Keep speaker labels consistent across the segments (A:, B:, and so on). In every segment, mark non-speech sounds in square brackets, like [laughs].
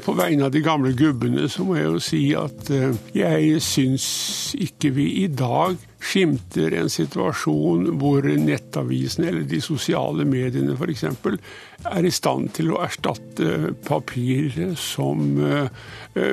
A: På vegne av de gamle gubbene så må jeg jo si at eh, jeg syns ikke vi i dag skimter en situasjon hvor nettavisen eller de sosiale mediene f.eks. er i stand til å erstatte papir som eh,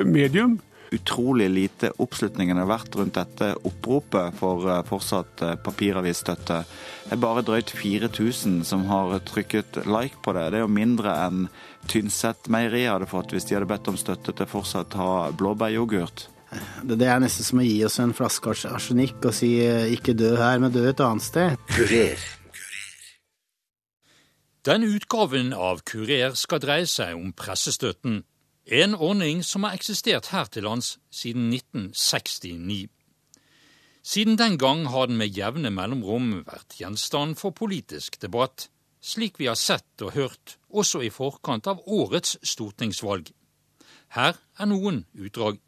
A: medium
B: utrolig lite oppslutningen har vært rundt dette oppropet for eh, fortsatt eh, papiravisstøtte. Det er bare drøyt 4000 som har trykket like på det. Det er jo mindre enn Tynset meieri hadde fått hvis de hadde bedt om støtte til fortsatt ha blåbæryoghurt.
C: Det er nesten som å gi oss en flaske arsenikk og si eh, 'ikke dø her, men dø et annet sted'. Kurer.
D: Den utgaven av Kurer skal dreie seg om pressestøtten. En ordning som har eksistert her til lands siden 1969. Siden den gang har den med jevne mellomrom vært gjenstand for politisk debatt, slik vi har sett og hørt også i forkant av årets stortingsvalg. Her er noen utdrag.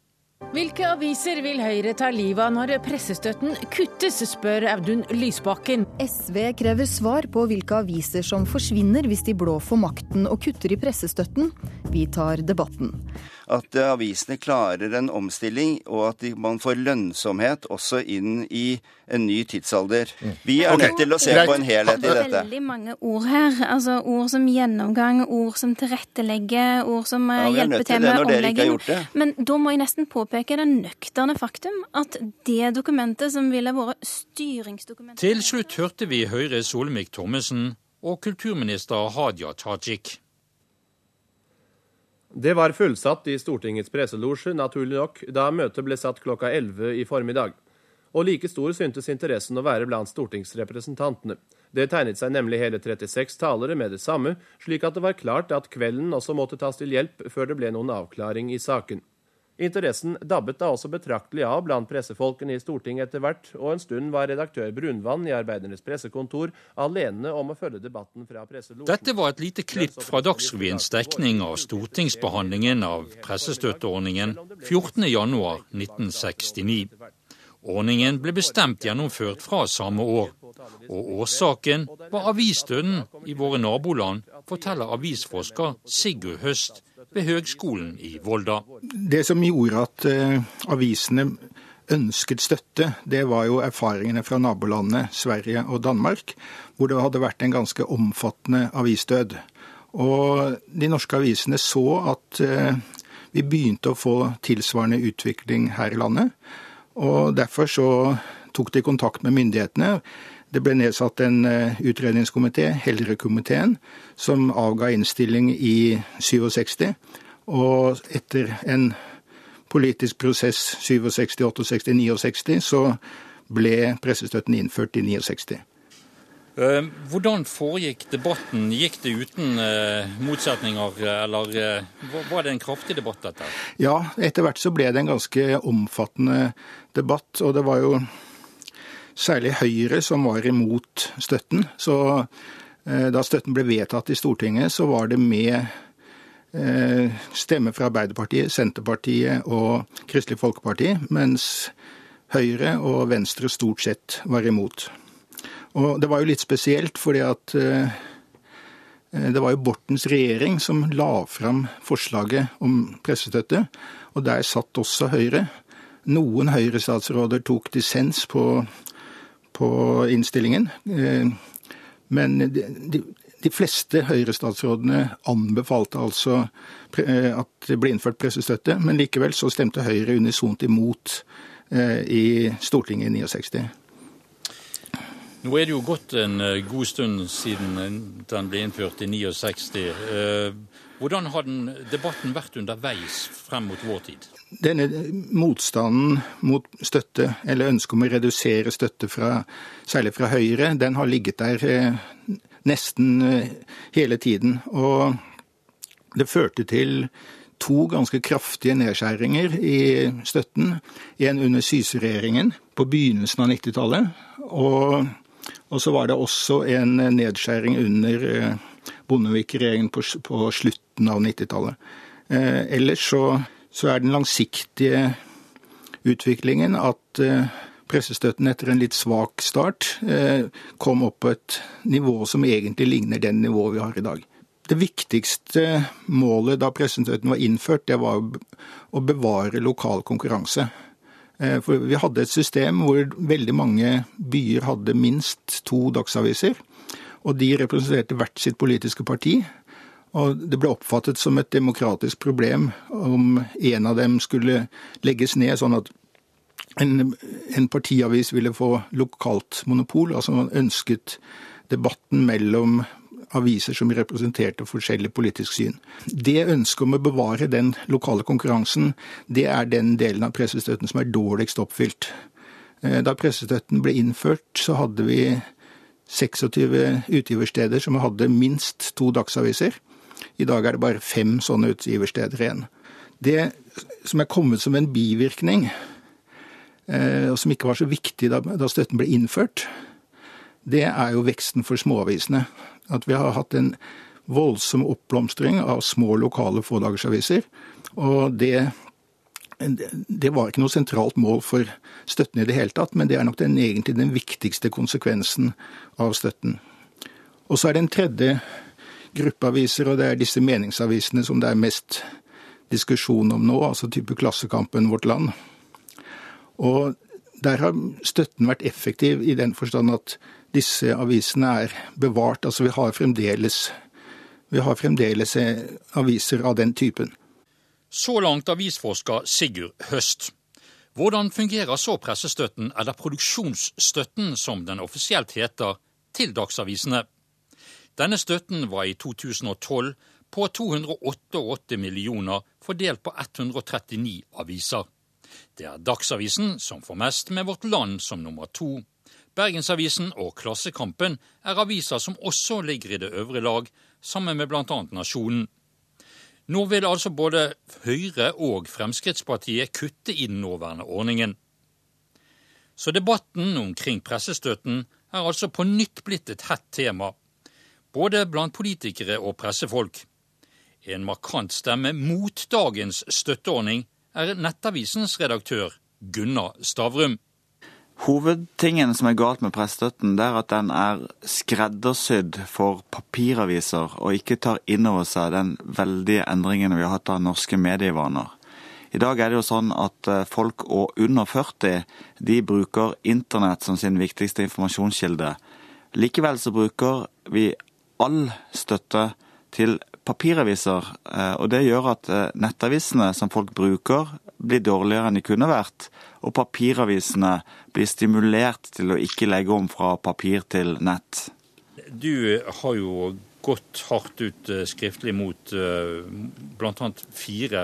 E: Hvilke aviser vil Høyre ta livet av når pressestøtten kuttes, spør Audun Lysbakken.
F: SV krever svar på hvilke aviser som forsvinner hvis de blå får makten og kutter i pressestøtten. Vi tar debatten
G: at avisene klarer en omstilling, og at man får lønnsomhet også inn i en ny tidsalder. Vi er nødt til å se på en helhet i dette.
H: Det er veldig mange ord her. Altså Ord som gjennomgang, ord som tilrettelegger, ord som eh, ja, hjelper til med omlegging. Men da må jeg nesten påpeke det nøkterne faktum at det dokumentet som ville vært styringsdokumentet
D: Til slutt hørte vi Høyre Solmik Thommessen og kulturminister Hadia Tajik.
I: Det var fullsatt i Stortingets presselosje, naturlig nok, da møtet ble satt klokka 11 i formiddag. Og like stor syntes interessen å være blant stortingsrepresentantene. Det tegnet seg nemlig hele 36 talere med det samme, slik at det var klart at kvelden også måtte tas til hjelp før det ble noen avklaring i saken. Interessen dabbet da også betraktelig av blant pressefolkene i Stortinget etter hvert, og en stund var redaktør Brunvann i Arbeidernes pressekontor alene om å følge debatten fra presselosjen.
D: Dette var et lite klipp fra Dagsrevyens dekning av stortingsbehandlingen av pressestøtteordningen 14.1.1969. Ordningen ble bestemt gjennomført fra samme år, og årsaken var avisdøden i våre naboland, forteller avisforsker Sigurd Høst ved Høgskolen i Volda.
J: Det som gjorde at uh, avisene ønsket støtte, det var jo erfaringene fra nabolandene Sverige og Danmark, hvor det hadde vært en ganske omfattende avisdød. Og de norske avisene så at uh, vi begynte å få tilsvarende utvikling her i landet. Og derfor så tok de kontakt med myndighetene. Det ble nedsatt en eh, utredningskomité, Hellerud-komiteen, som avga innstilling i 67. Og etter en politisk prosess 67, 68, 69, så ble pressestøtten innført i 69.
D: Eh, hvordan foregikk debatten? Gikk det uten uh, motsetninger, eller var det en kraftig debatt, dette?
J: Ja, etter hvert så ble det en ganske omfattende debatt. Og det var jo særlig Høyre som var imot støtten. Så uh, da støtten ble vedtatt i Stortinget, så var det med stemmer fra Arbeiderpartiet, Senterpartiet og Kristelig Folkeparti, mens Høyre og Venstre stort sett var imot. Og det var jo litt spesielt, fordi at eh, det var jo Bortens regjering som la fram forslaget om pressestøtte, og der satt også Høyre. Noen Høyre-statsråder tok dissens på, på innstillingen. Eh, men de, de fleste Høyre-statsrådene anbefalte altså eh, at det ble innført pressestøtte, men likevel så stemte Høyre unisont imot i Stortinget i 69.
D: Nå er det jo gått en eh, god stund siden den ble innført i 69. Eh, hvordan har den debatten vært underveis frem mot vår tid?
J: Denne motstanden mot støtte, eller ønsket om å redusere støtte, fra, særlig fra Høyre, den har ligget der eh, nesten hele tiden. Og det førte til to ganske kraftige nedskjæringer i støtten. En under Syse-regjeringen på begynnelsen av 90-tallet. og og så var det også en nedskjæring under eh, Bondevik-regjeringen på, på, slutten av 90-tallet. Eh, ellers så, så, er den langsiktige utviklingen at eh, pressestøtten etter en litt svak start kom opp på et nivå som egentlig ligner den nivået vi har i dag. det viktigste målet da pressestøtten var innført, det var å bevare lokal konkurranse. Eh, for vi hadde et system hvor veldig mange byer hadde minst to dagsaviser. Og de representerte hvert sitt politiske parti. Og det ble oppfattet som et demokratisk problem om en av dem skulle legges ned, sånn at en, en partiavis ville få lokalt monopol. Altså man ønsket debatten mellom aviser som representerte forskjellig politisk syn. Det ønsket om å bevare den lokale konkurransen, det er den delen av pressestøtten som er dårligst oppfylt. Eh, da pressestøtten ble innført, så hadde vi 26 utgiversteder som hadde minst to dagsaviser. I dag er det bare fem sånne utgiversteder igjen. Det som er kommet som en bivirkning, eh, og som ikke var så viktig da, støtten ble innført, det er jo veksten for småavisene. At vi har hatt en voldsom oppblomstring av små lokale fådagersaviser. Og det, det, var ikke noe sentralt mål for støtten i det hele tatt, men det er nok den, egentlig den viktigste konsekvensen av støtten. Og så er det en tredje gruppeaviser, og det er disse meningsavisene som det er mest diskusjon om nå, altså type Klassekampen Vårt Land. Og der har støtten vært effektiv i den forstand at disse avisene er bevart. Altså vi har fremdeles, vi har fremdeles eh, aviser av den typen.
D: Så langt avisforsker Sigurd Høst. Hvordan fungerer så pressestøtten, eller produksjonsstøtten som den offisielt heter, til dagsavisene? Denne støtten var i 2012 på 288 millioner fordelt på 139 aviser. Det er Dagsavisen som får mest, med Vårt Land som nummer to. Bergensavisen og Klassekampen er aviser som også ligger i det øvre lag, sammen med bl.a. Nasjonen. Nå vil altså både Høyre og Fremskrittspartiet kutte i den nåværende ordningen. Så debatten omkring pressestøtten er altså på nytt blitt et hett tema både blant politikere og pressefolk. En markant stemme mot dagens støtteordning er Nettavisens redaktør Gunnar Stavrum.
B: Hovedtingen som er galt med pressestøtten, det er at den er skreddersydd for papiraviser, og ikke tar inn over seg den veldige endringen vi har hatt av norske medievaner. I dag er det jo sånn at folk folk under 40 de bruker internett som sin viktigste informasjonskilde. Likevel så bruker vi all støtte til papiraviser. Eh, og det gjør at eh, nettavisene som folk bruker, blir dårligere enn de kunne vært. Og papiravisene blir stimulert til å ikke legge om fra papir til nett.
D: Du har jo gått hardt ut eh, skriftlig mot bl.a. fire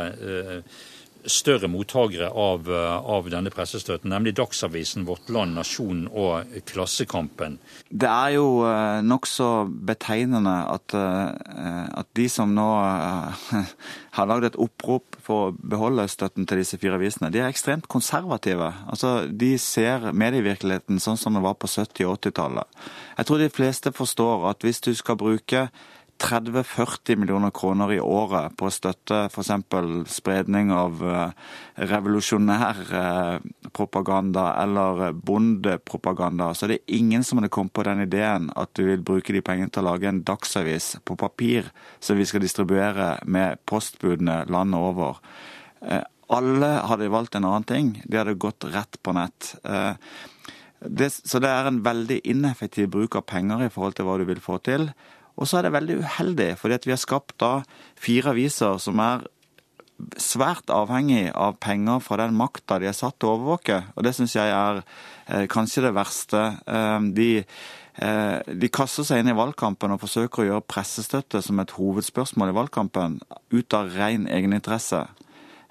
D: større mottakere av, eh, av, denne pressestøtten, nemlig Dagsavisen, Vårt Land, Nasjonen og Klassekampen.
B: Det er jo uh, nokså betegnende at, uh, at, de som nå [laughs] har lagd et opprop for å beholde støtten til disse fire avisene, de er ekstremt konservative. Altså, De ser medievirkeligheten sånn som det var på 70- og 80-tallet. Jeg tror de fleste forstår at hvis du skal bruke 30-40 millioner kroner i året på å støtte f.eks. spredning av eh, revolusjonær eh, propaganda eller bondepropaganda, så det er ingen som hadde kommet på den ideen at du vil bruke de pengene til å lage en dagsavis på papir som vi skal distribuere med postbudene landet over. Eh, alle hadde valgt en annen ting. De hadde gått rett på nett. Det, så det er en veldig ineffektiv bruk av penger i forhold til hva du vil få til. Og så er det veldig uheldig, fordi vi har skapt da fire aviser som er svært avhengig av penger fra den makta de er satt til å overvåke. Og det syns jeg er eh, kanskje det verste. Eh, de, eh, de kaster seg inn i valgkampen og forsøker å gjøre pressestøtte som et hovedspørsmål i valgkampen, ut av ren egeninteresse.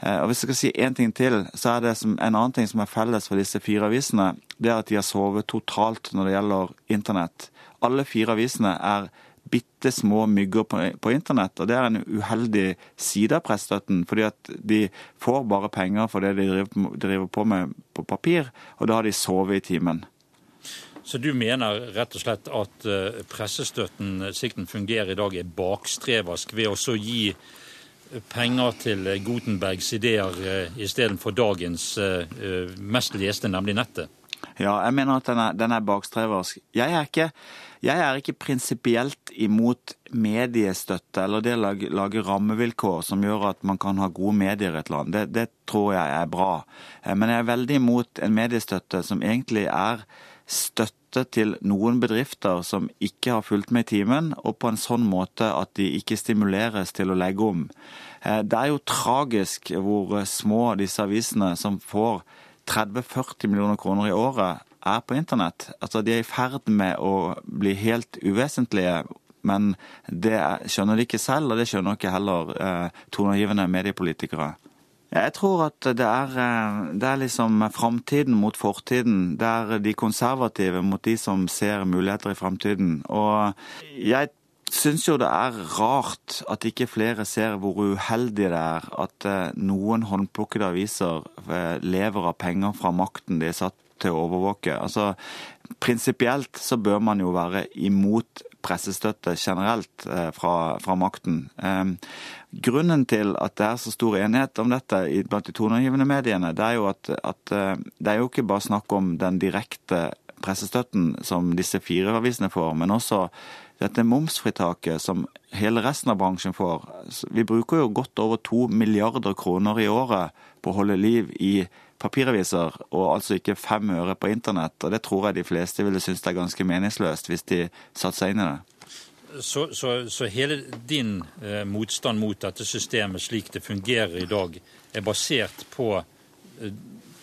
B: Eh, og hvis jeg skal si én ting til, så er det som, en annen ting som er felles for disse fire avisene, det er at de har sovet totalt når det gjelder internett. Alle fire avisene er bitte små mygger på, på, internett. og Det er en uheldig side av pressestøtten. fordi at de får bare penger for det de driver, driver på med på papir, og da har de sovet i timen.
D: Så du mener rett og slett at uh, pressestøtten slik den fungerer i dag, er bakstreversk ved å gi penger til Gutenbergs ideer uh, istedenfor dagens mest leste, nemlig nettet?
B: Ja, jeg mener at den er, den er bakstreversk. Jeg er ikke, jeg er ikke prinsipielt imot mediestøtte eller det å lage, rammevilkår som gjør at man kan ha gode medier i et land. Det, det tror jeg er bra. Eh, men jeg er veldig imot en mediestøtte som egentlig er støtte til noen bedrifter som ikke har fulgt med i timen, og på en sånn måte at de ikke stimuleres til å legge om. Eh, det er jo tragisk hvor små disse avisene som får 30-40 millioner kroner i året, er på internett. Altså, De er i ferd med å bli helt uvesentlige. Men det skjønner de ikke selv, og det skjønner ikke heller eh, toneangivende mediepolitikere. Jeg tror at det er, eh, det er liksom framtiden mot fortiden. Det er de konservative mot de som ser muligheter i framtiden. Og jeg syns jo det er rart at ikke flere ser hvor uheldig det er at eh, noen håndplukkede aviser eh, lever av penger fra makten de er satt til å overvåke. Altså, Prinsipielt så bør man jo være imot pressestøtte generelt eh, fra, fra makten. Eh, grunnen til at det er så stor enighet om dette blant de toneangivende mediene, det er jo at, at eh, det er jo ikke bare snakk om den direkte pressestøtten som disse fire avisene får, men også dette momsfritaket som hele resten av bransjen får. Vi bruker jo godt over to milliarder kroner i året på å holde liv i papiraviser, og altså ikke fem øre på internett. Og det tror jeg de fleste ville synes det er ganske meningsløst hvis de satte seg inn i det.
D: Så, så, så hele din eh, motstand mot dette systemet slik det fungerer i dag, er basert på eh,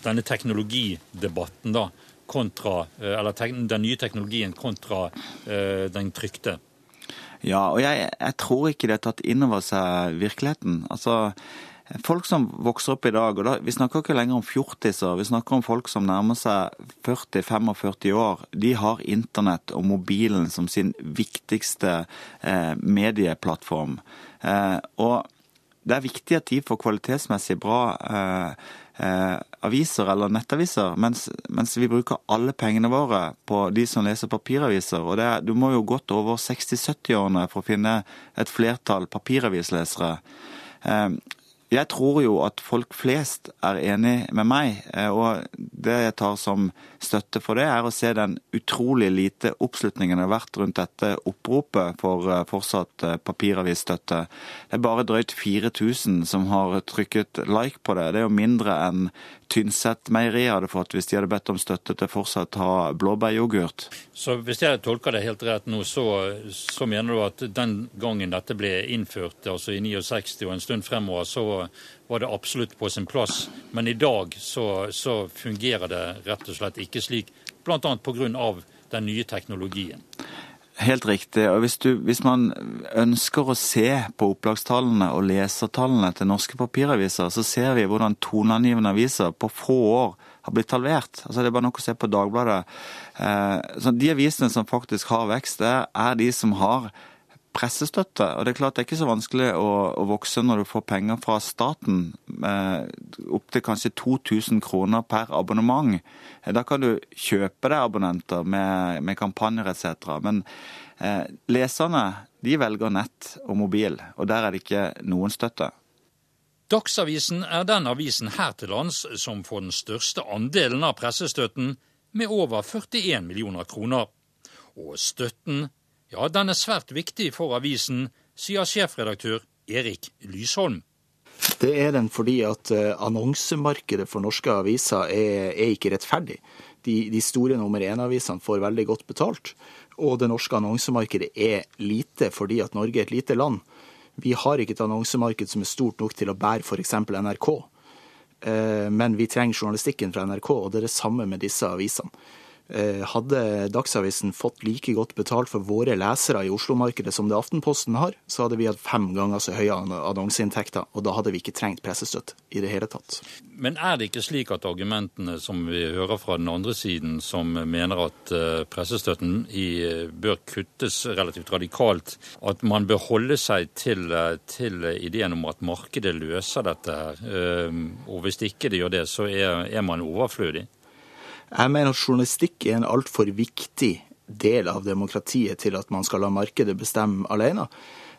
D: denne teknologidebatten, da? kontra, eh, eller den nye teknologien kontra uh, den trykte?
B: Ja, og jeg, jeg, tror ikke det er tatt inn over seg virkeligheten. Altså, Folk som vokser opp i dag, og da, vi snakker ikke lenger om fjortiser, vi snakker om folk som nærmer seg 40-45 år, de har internett og mobilen som sin viktigste eh, medieplattform. Eh, og det er viktig at de får kvalitetsmessig bra eh, eh, aviser eller nettaviser, mens, mens, vi bruker alle pengene våre på de som leser papiraviser. Og er, du må jo godt over 60-70-årene for å finne et flertall papiravislesere. Jeg tror jo at folk flest er enig med meg, eh, og det jeg tar som støtte for det, er å se den utrolig lite oppslutningen det har vært rundt dette oppropet for eh, fortsatt eh, papiravisstøtte. Det er bare drøyt 4000 som har trykket like på det. Det er jo mindre enn Tynset-meieriet hadde fått hvis de hadde bedt om støtte til fortsatt å ha blåbæryoghurt.
D: Så hvis jeg tolker det helt rett nå, så, så, mener du at den gangen dette ble innført, altså i 69 og en stund fremover, så var det absolutt på sin plass. Men i dag så, så fungerer det rett og slett ikke slik, bl.a. pga. den nye teknologien.
B: Helt riktig. og hvis, du, hvis, man ønsker å se på opplagstallene og lesertallene til norske papiraviser, så ser vi hvordan toneangivende aviser på få år har blitt halvert. Altså Det er bare nok å se på Dagbladet. Eh, så De avisene som faktisk har vekst, er de som har pressestøtte. Og det er klart det er ikke så vanskelig å, å vokse når du får penger fra staten. Eh, Opptil kanskje 2000 kroner per abonnement. Eh, da kan du kjøpe deg abonnenter med, med kampanjer etc. Men eh, leserne de velger nett og mobil, og der er det ikke noen støtte.
D: Dagsavisen er den avisen her til lands som får den største andelen av pressestøtten, med over 41 millioner kroner. Og støtten ja, den er svært viktig for avisen, sier sjefredaktør Erik Lysholm.
K: Det er den fordi at eh, annonsemarkedet for norske aviser er, er ikke rettferdig. De, de store nummer én-avisene får veldig godt betalt. Og det norske annonsemarkedet er lite fordi at Norge er et lite land. Vi har ikke et annonsemarked som er stort nok til å bære f.eks. NRK. Eh, men vi trenger journalistikken fra NRK, og det er det samme med disse avisene. Eh, hadde Dagsavisen fått like godt betalt for våre lesere i Oslo-markedet som det Aftenposten har, så hadde vi hatt fem ganger så høye annonseinntekter, og da hadde vi ikke trengt pressestøtte i det hele tatt.
D: Men er det ikke slik at argumentene som vi hører fra den andre siden, som mener at eh, pressestøtten i, eh, bør kuttes relativt radikalt, at man bør holde seg til, til ideen om at markedet løser dette her, og hvis ikke det gjør det, så er, er man overflødig?
K: Jeg mener at journalistikk er en altfor viktig del av demokratiet til at man skal la markedet bestemme alene.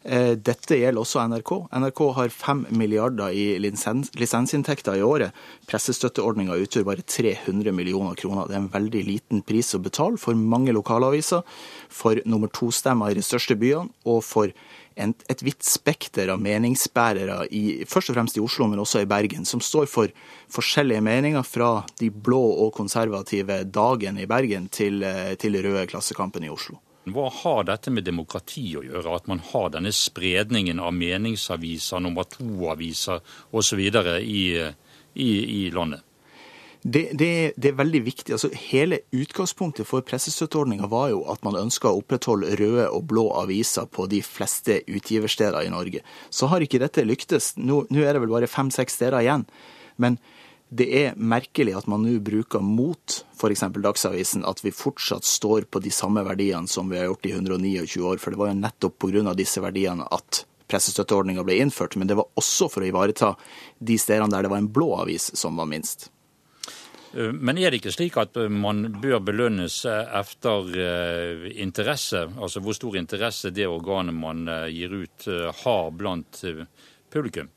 K: Eh, dette gjelder også NRK. NRK har fem milliarder i lisens lisensinntekter i året. Pressestøtteordninga utgjør bare 300 millioner kroner. Det er en veldig liten pris å betale for mange lokalaviser, for nummer to-stemmer i de største byene og for et vidt spekter av meningsbærere, i, først og fremst i Oslo, men også i Bergen, som står for forskjellige meninger fra de blå og konservative Dagen i Bergen til, eh, til røde Klassekampen i Oslo.
D: Hva har dette med demokrati å gjøre, at man har denne spredningen av meningsaviser, nummer to-aviser osv. I, i, i landet?
K: Det, det, det, er veldig viktig. Altså, hele utgangspunktet for pressestøtteordninga var jo at man ønska å opprettholde røde og blå aviser på de fleste utgiversteder i Norge. Så har ikke dette lyktes. Nå, nå er det vel bare fem-seks steder igjen. Men det er merkelig at man nå bruker mot f.eks. Dagsavisen at vi fortsatt står på de samme verdiene som vi har gjort i 129 år. For det var jo nettopp pga. disse verdiene at pressestøtteordninga ble innført. Men det var også for å ivareta de stedene der det var en blå avis som var minst.
D: Eh, men er det ikke slik at eh, man bør belønnes etter eh, interesse? Altså hvor stor interesse det organet man gir ut har blant publikum?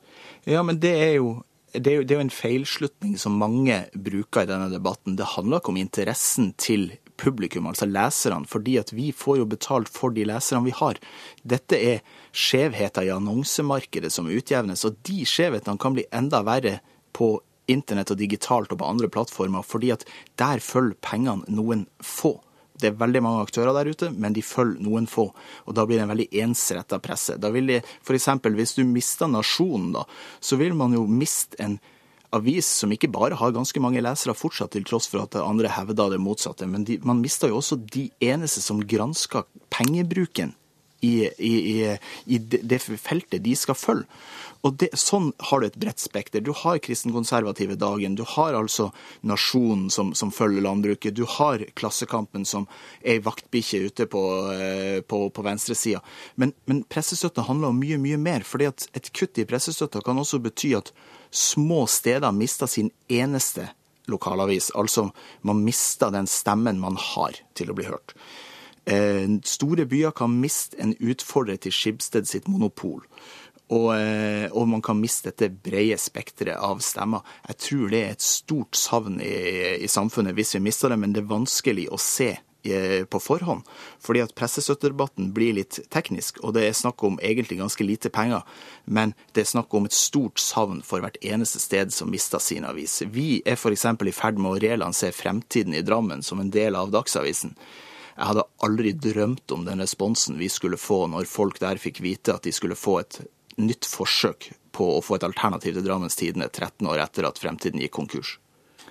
K: Ja, men det er jo det er, jo, det er jo en feilslutning som mange bruker i denne debatten. Det handler ikke om interessen til publikum, altså leserne, fordi at vi får jo betalt for de leserne vi har. Dette er skjevheter i annonsemarkedet som utjevnes, og de skjevhetene kan bli enda verre på internett og digitalt og på andre plattformer, fordi at der følger pengene noen få. Det er veldig mange aktører der ute, men de følger noen få. Og da blir det en veldig ensretta presse. Da vil det f.eks. hvis du mister Nasjonen, da, så vil man jo miste en avis som ikke bare har ganske mange lesere fortsatt, til tross for at andre hevder det motsatte. Men de, man mister jo også de eneste som gransker pengebruken i, i, i, det feltet de skal følge. Og det, Sånn har du et bredt spekter. Du har kristenkonservative Dagen, du har altså Nasjonen som, som følger landbruket, du har Klassekampen som er ei vaktbikkje ute på, eh, på, på venstresida. Men, men pressestøtta handler om mye, mye mer. fordi at et kutt i pressestøtta kan også bety at små steder mister sin eneste lokalavis. Altså man mister den stemmen man har til å bli hørt. Eh, store byer kan miste en utfordrer til Skibsted sitt monopol. Og, eh, og, man kan miste dette brede spekteret av stemmer. Jeg tror det er et stort savn i, i samfunnet hvis vi mister det, men det er vanskelig å se eh, på forhånd. Fordi at pressestøttedebatten blir litt teknisk, og det er snakk om egentlig ganske lite penger. Men det er snakk om et stort savn for hvert eneste sted som mister sin avis. Vi er f.eks. i ferd med å relansere Fremtiden i Drammen som en del av Dagsavisen. Jeg hadde aldri drømt om den responsen vi skulle få når folk der fikk vite at de skulle få et nytt forsøk på å få et alternativ til Drammens Tidende 13 år etter at Fremtiden gikk konkurs?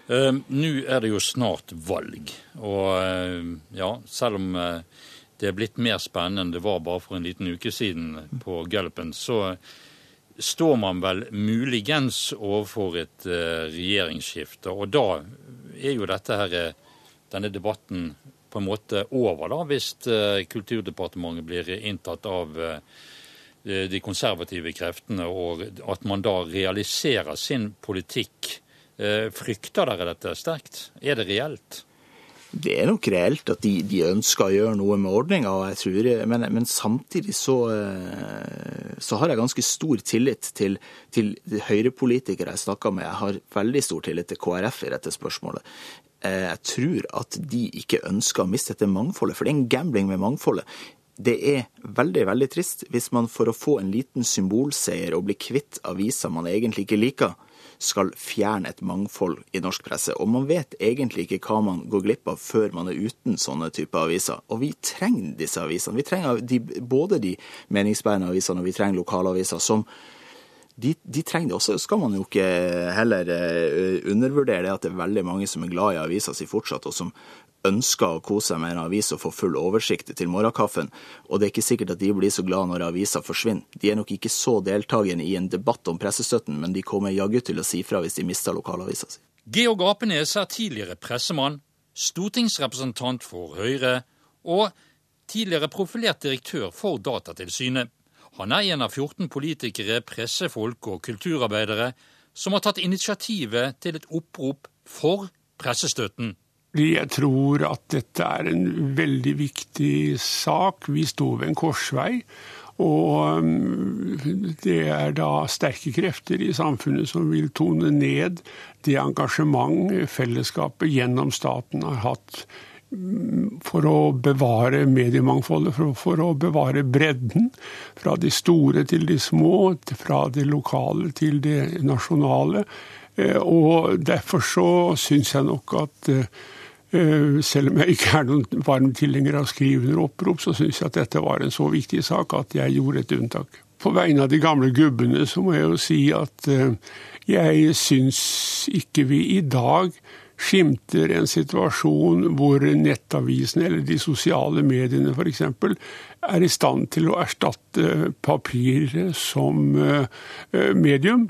D: Uh, Nå er det jo snart valg, og uh, ja, selv om uh, det er blitt mer spennende enn det var bare for en liten uke siden på Gulpen, så står man vel muligens overfor et regjeringsskifte. Og da er jo dette her, denne debatten på en måte over, da, hvis Kulturdepartementet blir inntatt av Eh, de konservative kreftene, og at man da realiserer sin politikk. Eh, frykter dere dette sterkt? Er det reelt?
K: Det er nok reelt at de, de ønsker å gjøre noe med ordninga, men, men, samtidig så, eh, så, har jeg ganske stor tillit til, til høyrepolitikere jeg snakker med. Jeg har veldig stor tillit til KrF i dette spørsmålet. Jeg tror at de ikke ønsker å miste dette mangfoldet, for det er en gambling med mangfoldet det er veldig veldig trist hvis man for å få en liten symbolseier og bli kvitt aviser man egentlig ikke liker, skal fjerne et mangfold i norsk presse. Og man vet egentlig ikke hva man går glipp av før man er uten sånne typer aviser. Og vi trenger disse avisene. Vi trenger de, både de meningsbærende avisene og vi trenger lokalaviser som de, de, trenger det også. Skal man jo ikke heller eh, undervurdere det at det er veldig mange som er glad i avisa si fortsatt, og som ønsker å kose seg med en avis og få full oversikt til morgenkaffen. Og det er ikke sikkert at de blir så glad når avisa forsvinner. De er nok ikke så deltakende i en debatt om pressestøtten, men de kommer jaggu til å si fra hvis de mister lokalavisa si.
D: Georg Apenes er tidligere pressemann, stortingsrepresentant for Høyre og tidligere profilert direktør for Datatilsynet. Han er en av 14 politikere, pressefolk og kulturarbeidere som har tatt initiativet til et opprop for pressestøtten.
A: Jeg tror at dette er en veldig viktig sak. Vi står ved en korsvei. Og mm, det er da sterke krefter i samfunnet som vil tone ned det engasjement fellesskapet gjennom staten har hatt mm, for å bevare mediemangfoldet, for, å bevare bredden. Fra de store til de små, fra det lokale til det nasjonale. Eh, og derfor så syns jeg nok at Eh, selv om jeg ikke er noen varm tilhenger av skrivende opprop, så syns jeg at dette var en så viktig sak at jeg gjorde et unntak. På vegne av de gamle gubbene så må jeg jo si at eh, jeg syns ikke vi i dag skimter en situasjon hvor nettavisene eller de sosiale mediene f.eks. er i stand til å erstatte papir som eh, medium.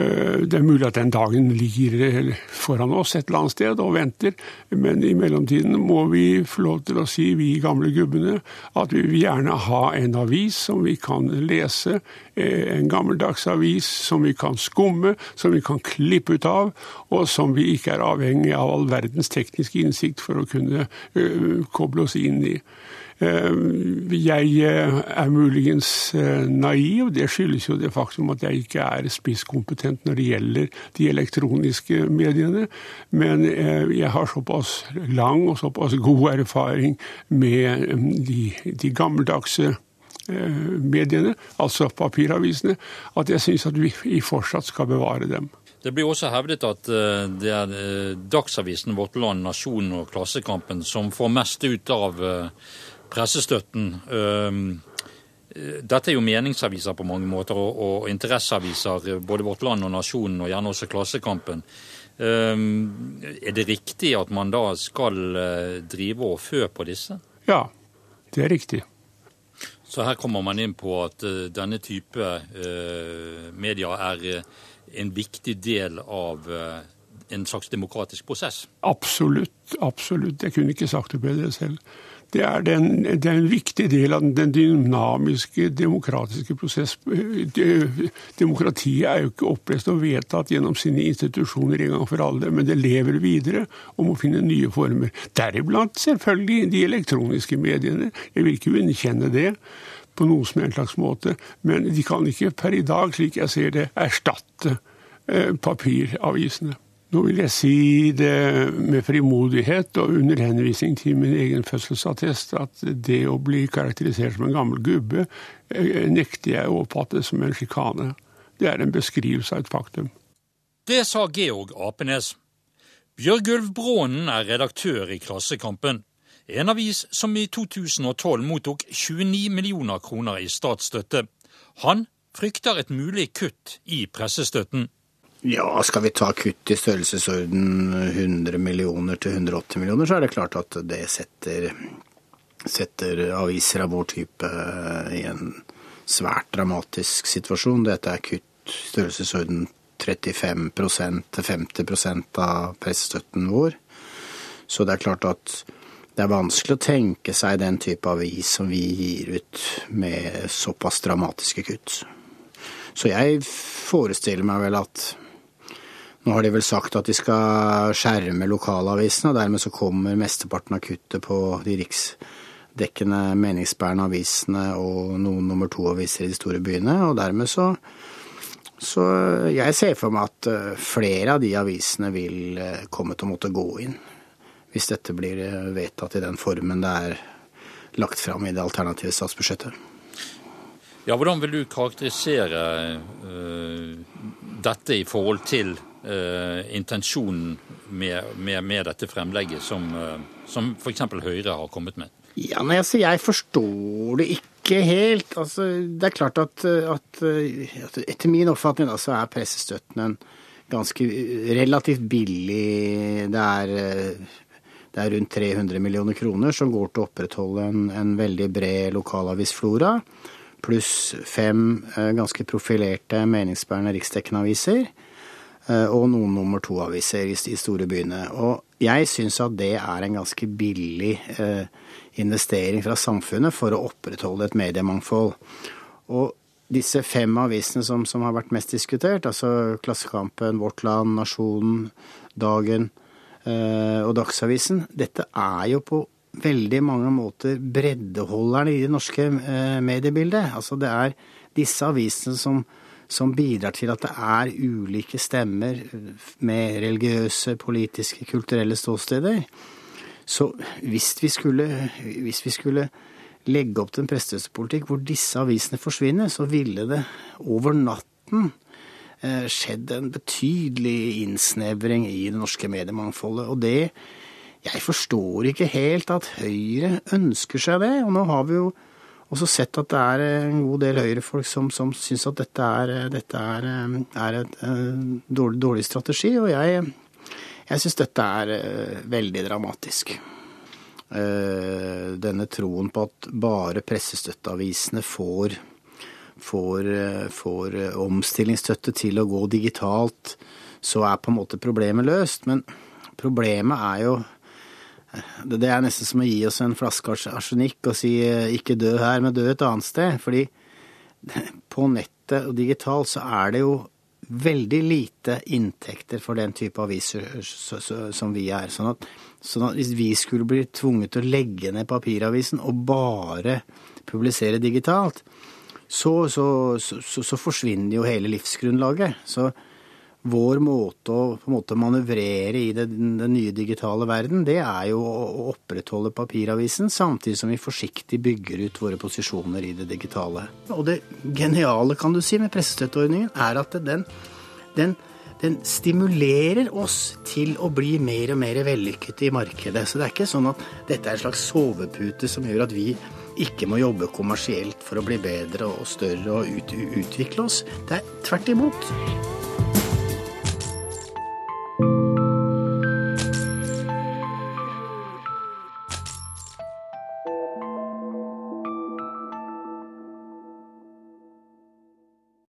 A: Eh, det er mulig at den dagen ligger foran oss et eller annet sted og venter, men i mellomtiden må vi få lov til å si, vi gamle gubbene, at vi vil gjerne ha en avis som vi kan lese, eh, en gammeldags avis som vi kan skumme, som vi kan klippe ut av, og som vi ikke er avhengig av all verdens tekniske innsikt for å kunne eh, koble oss inn i. Eh, jeg eh, er muligens eh, naiv. Det skyldes jo det faktum at jeg ikke er spisskompetent når det gjelder de elektroniske mediene. Men jeg har såpass lang og såpass god erfaring med de, de gammeldagse mediene, altså papiravisene, at jeg syns at vi fortsatt skal bevare dem.
D: Det blir også hevdet at det er Dagsavisen, Vårt Land, Nasjonen og Klassekampen som får mest ut av pressestøtten. Dette er jo meningsaviser på mange måter, og, og interesseaviser. Både Vårt Land og Nasjonen, og gjerne også Klassekampen. Er det riktig at man da skal eh, drive og fø på disse?
A: Ja, det er riktig.
D: Så her kommer man inn på at denne type media er en viktig del av en slags demokratisk prosess?
A: Absolutt. Absolutt. Jeg kunne ikke sagt det bedre selv. Det er, den, det er, en viktig del av den dynamiske demokratiske prosess. Demokratiet er jo ikke opplest og vedtatt gjennom sine institusjoner en gang for alle, men det lever videre og må finne nye former. Deriblant selvfølgelig de elektroniske mediene. Jeg vil ikke underkjenne det på noen som helst slags måte, men de kan ikke per i dag, slik jeg ser det, erstatte eh, papiravisene. Nå vil jeg si det med frimodighet og under henvisning til min egen fødselsattest at det å bli karakterisert som en gammel gubbe eh, nekter jeg å oppfatte som en sjikane. Det er en beskrivelse av et faktum.
D: Det sa Georg Apenes. Bjørgulv Brånen er redaktør i Klassekampen, en avis som i 2012 mottok 29 millioner kroner i statsstøtte. Han frykter et mulig kutt i pressestøtten.
C: Ja, skal vi ta kutt i størrelsesorden 100 millioner til 180 millioner, så er det klart at det setter, setter aviser av vår type i en svært dramatisk situasjon. Dette er kutt i størrelsesorden 35% til 50% av pressestøtten vår. Så det er klart at det er vanskelig å tenke seg den type avis som vi gir ut med såpass dramatiske kutt. Så jeg forestiller meg vel at nå har de vel sagt at de skal skjerme lokalavisene, og dermed så kommer mesteparten av kuttet på de riksdekkende meningsbærende avisene og noen nummer to-aviser i de store byene. Og dermed så Så jeg ser for meg at eh, flere av de avisene vil eh, komme til å måtte gå inn. Hvis dette blir eh, vedtatt i den formen det er lagt fram i det alternative statsbudsjettet.
D: Ja, Hvordan vil du karakterisere uh, dette i forhold til intensjonen med, med, med, dette fremlegget som, uh, som f.eks. Høyre har kommet med?
C: Ja, nei, altså, Jeg forstår det ikke helt. Altså, det er klart at, at, at etter min oppfatning da, så er pressestøtten en ganske relativt billig Det er, det er rundt 300 millioner kroner som går til å opprettholde en, en veldig bred lokalavisflora. Pluss fem ganske profilerte meningsbærende riksdekkende aviser. Eh, og noen nummer to-aviser i de store byene. Og jeg syns at det er en ganske billig eh, investering fra samfunnet for å opprettholde et mediemangfold. Og disse fem avisene som, som har vært mest diskutert, altså Klassekampen, Vårt Land, Nasjonen, Dagen eh, og Dagsavisen, dette er jo på veldig mange måter breddeholderne i det norske mediebildet. Altså det er disse avisene som, som bidrar til at det er ulike stemmer med religiøse, politiske, kulturelle ståsteder. Så hvis vi skulle, hvis vi skulle legge opp til en prestestøttepolitikk hvor disse avisene forsvinner, så ville det over natten eh, skjedd en betydelig innsnevring i det norske mediemangfoldet. Og det Jeg forstår ikke helt at Høyre ønsker seg det. Og nå har vi jo også sett at det er en god del Høyre-folk som, som syns at dette er, dette er, er et dårlig, dårlig, strategi. Og jeg, jeg syns dette er veldig dramatisk. Denne troen på at bare pressestøtteavisene får, får, får omstillingsstøtte til å gå digitalt, så er på en måte problemet løst. Men problemet er jo det er nesten som å gi oss en flaske arsenikk og si eh, ikke dø her, men dø et annet sted. Fordi [laughs] på nettet og digitalt så er det jo veldig lite inntekter for den type aviser som vi er. Sånn at, sånn at hvis vi skulle bli tvunget til å legge ned papiravisen og bare publisere digitalt, så, så, så, så forsvinner jo hele livsgrunnlaget. Så vår måte å på en måte manøvrere i det, den nye digitale verden, det er jo å opprettholde papiravisen, samtidig som vi forsiktig bygger ut våre posisjoner i det digitale. Og det geniale, kan du si, med pressestøtteordningen, er at den, den, den stimulerer oss til å bli mer og mer vellykket i markedet. Så det er ikke sånn at dette er en slags sovepute som gjør at vi ikke må jobbe kommersielt for å bli bedre og større og ut, utvikle oss. Det er tvert imot.